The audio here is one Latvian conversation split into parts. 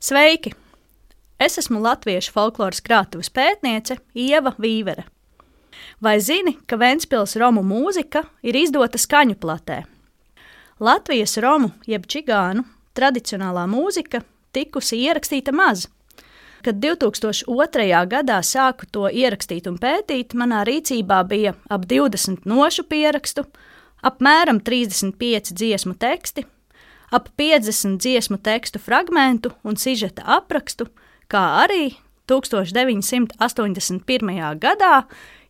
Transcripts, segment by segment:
Sveiki! Es esmu latviešu folkloras krātuves pētniece Ieva Vīvere. Vai zini, ka Ventspils romu mūzika ir izdota skaņu platē? Latvijas romu jeb čigānu tradicionālā mūzika tikusi ierakstīta maz. Kad 2002. gadā sāku to ierakstīt un pētīt, manā rīcībā bija ap 20 nošu pierakstu, apmēram 35 dziesmu teksti, ap 50 dziesmu tekstu fragmentu un sižeta aprakstu, kā arī 1981. gadā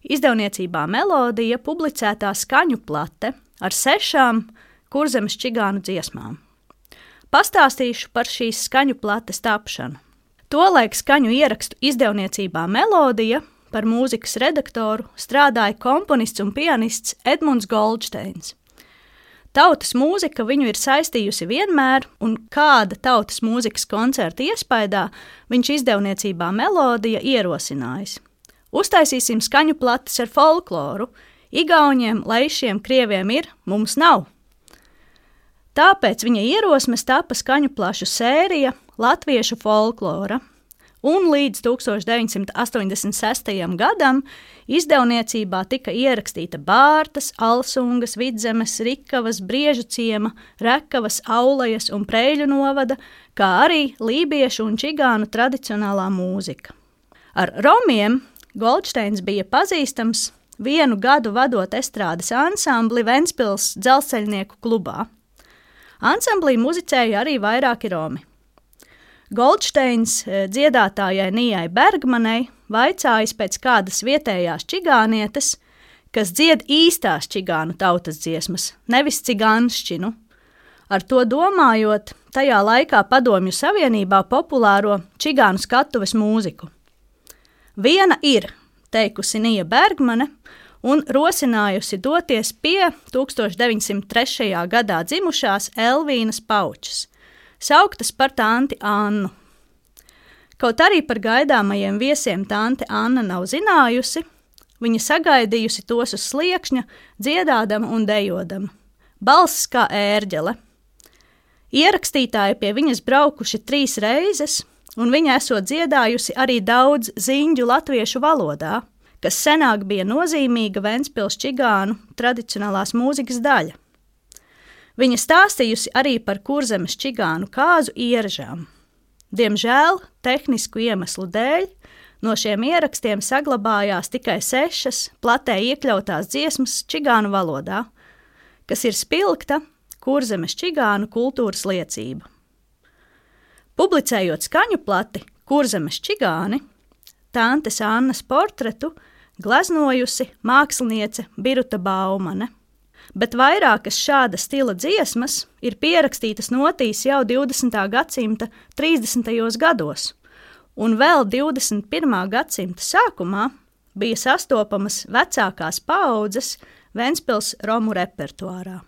izdevniecībā Melodija publicētā skaņu plate ar sešām kurzemes čigānu dziesmām. Pastāstīšu par šīs skaņu plates tapšanu. Tolaik skaņu ierakstu izdevniecībā Melodija par mūzikas redaktoru strādāja komponists un pianists Edmunds Goldsteins. Tautas mūzika viņu ir saistījusi vienmēr, un kāda tautas mūzikas koncerta iespējā viņš izdevniecībā Melodija ierosinājis. Uztaisīsim skaņu plates ar folkloru. Igauniem, laišiem, krieviem ir, mums nav. Tāpēc viņa ierosmes tapa skaņu plašu sērija Latviešu folklora, un līdz 1986. gadam izdevniecībā tika ierakstīta Bārtas, Alsungas, Vidzemes, Rikavas, Briežu ciema, Rekavas, Aulajas un Preļu novada, kā arī lībiešu un čigānu tradicionālā mūzika. Ar romiem Goldsteins bija pazīstams vienu gadu vadot estrādes ansambli Ventspils dzelzceļnieku klubā. Ansamblī muzicēja arī vairāki romi. Goldsteins eh, dziedātājai Nijai Bergmanai vaicājis pēc kādas vietējās čigānietes, kas dzied īstās čigānu tautas dziesmas, nevis cigānšķinu. Ar to domājot, tajā laikā Padomju Savienībā populāro čigānu skatuves mūziku. Viena ir, teikusi Nija Bergmane, un rosinājusi doties pie 1903. gadā dzimušās Elvīnas Paučas – sauktas par tanti Annu. Kaut arī par gaidāmajiem viesiem tante Anna nav zinājusi, viņa sagaidījusi tos uz sliekšņa, dziedādama un dejodama. Balss kā ērģele. Ierakstītāji pie viņas braukuši trīs reizes, un viņa esot dziedājusi arī daudz ziņu latviešu valodā, kas senāk bija nozīmīga Ventspils čigānu tradicionālās mūzikas daļa. Viņa stāstījusi arī par kurzemes čigānu kāzu ieražām. Diemžēl, tehnisku iemeslu dēļ, no šiem ierakstiem saglabājās tikai sešas platē iekļautās dziesmas čigānu valodā, kas ir spilgta kurzemes čigānu kultūras liecība. Publicējot skaņu plati Kurzemes čigāni, Tantes Annas portretu gleznojusi māksliniece Biruta Baumane bet vairākas šāda stila dziesmas ir pierakstītas notīs jau 20. gadsimta 30. gados, un vēl 21. gadsimta sākumā bija sastopamas vecākās paudzes Ventspils romu repertuārā.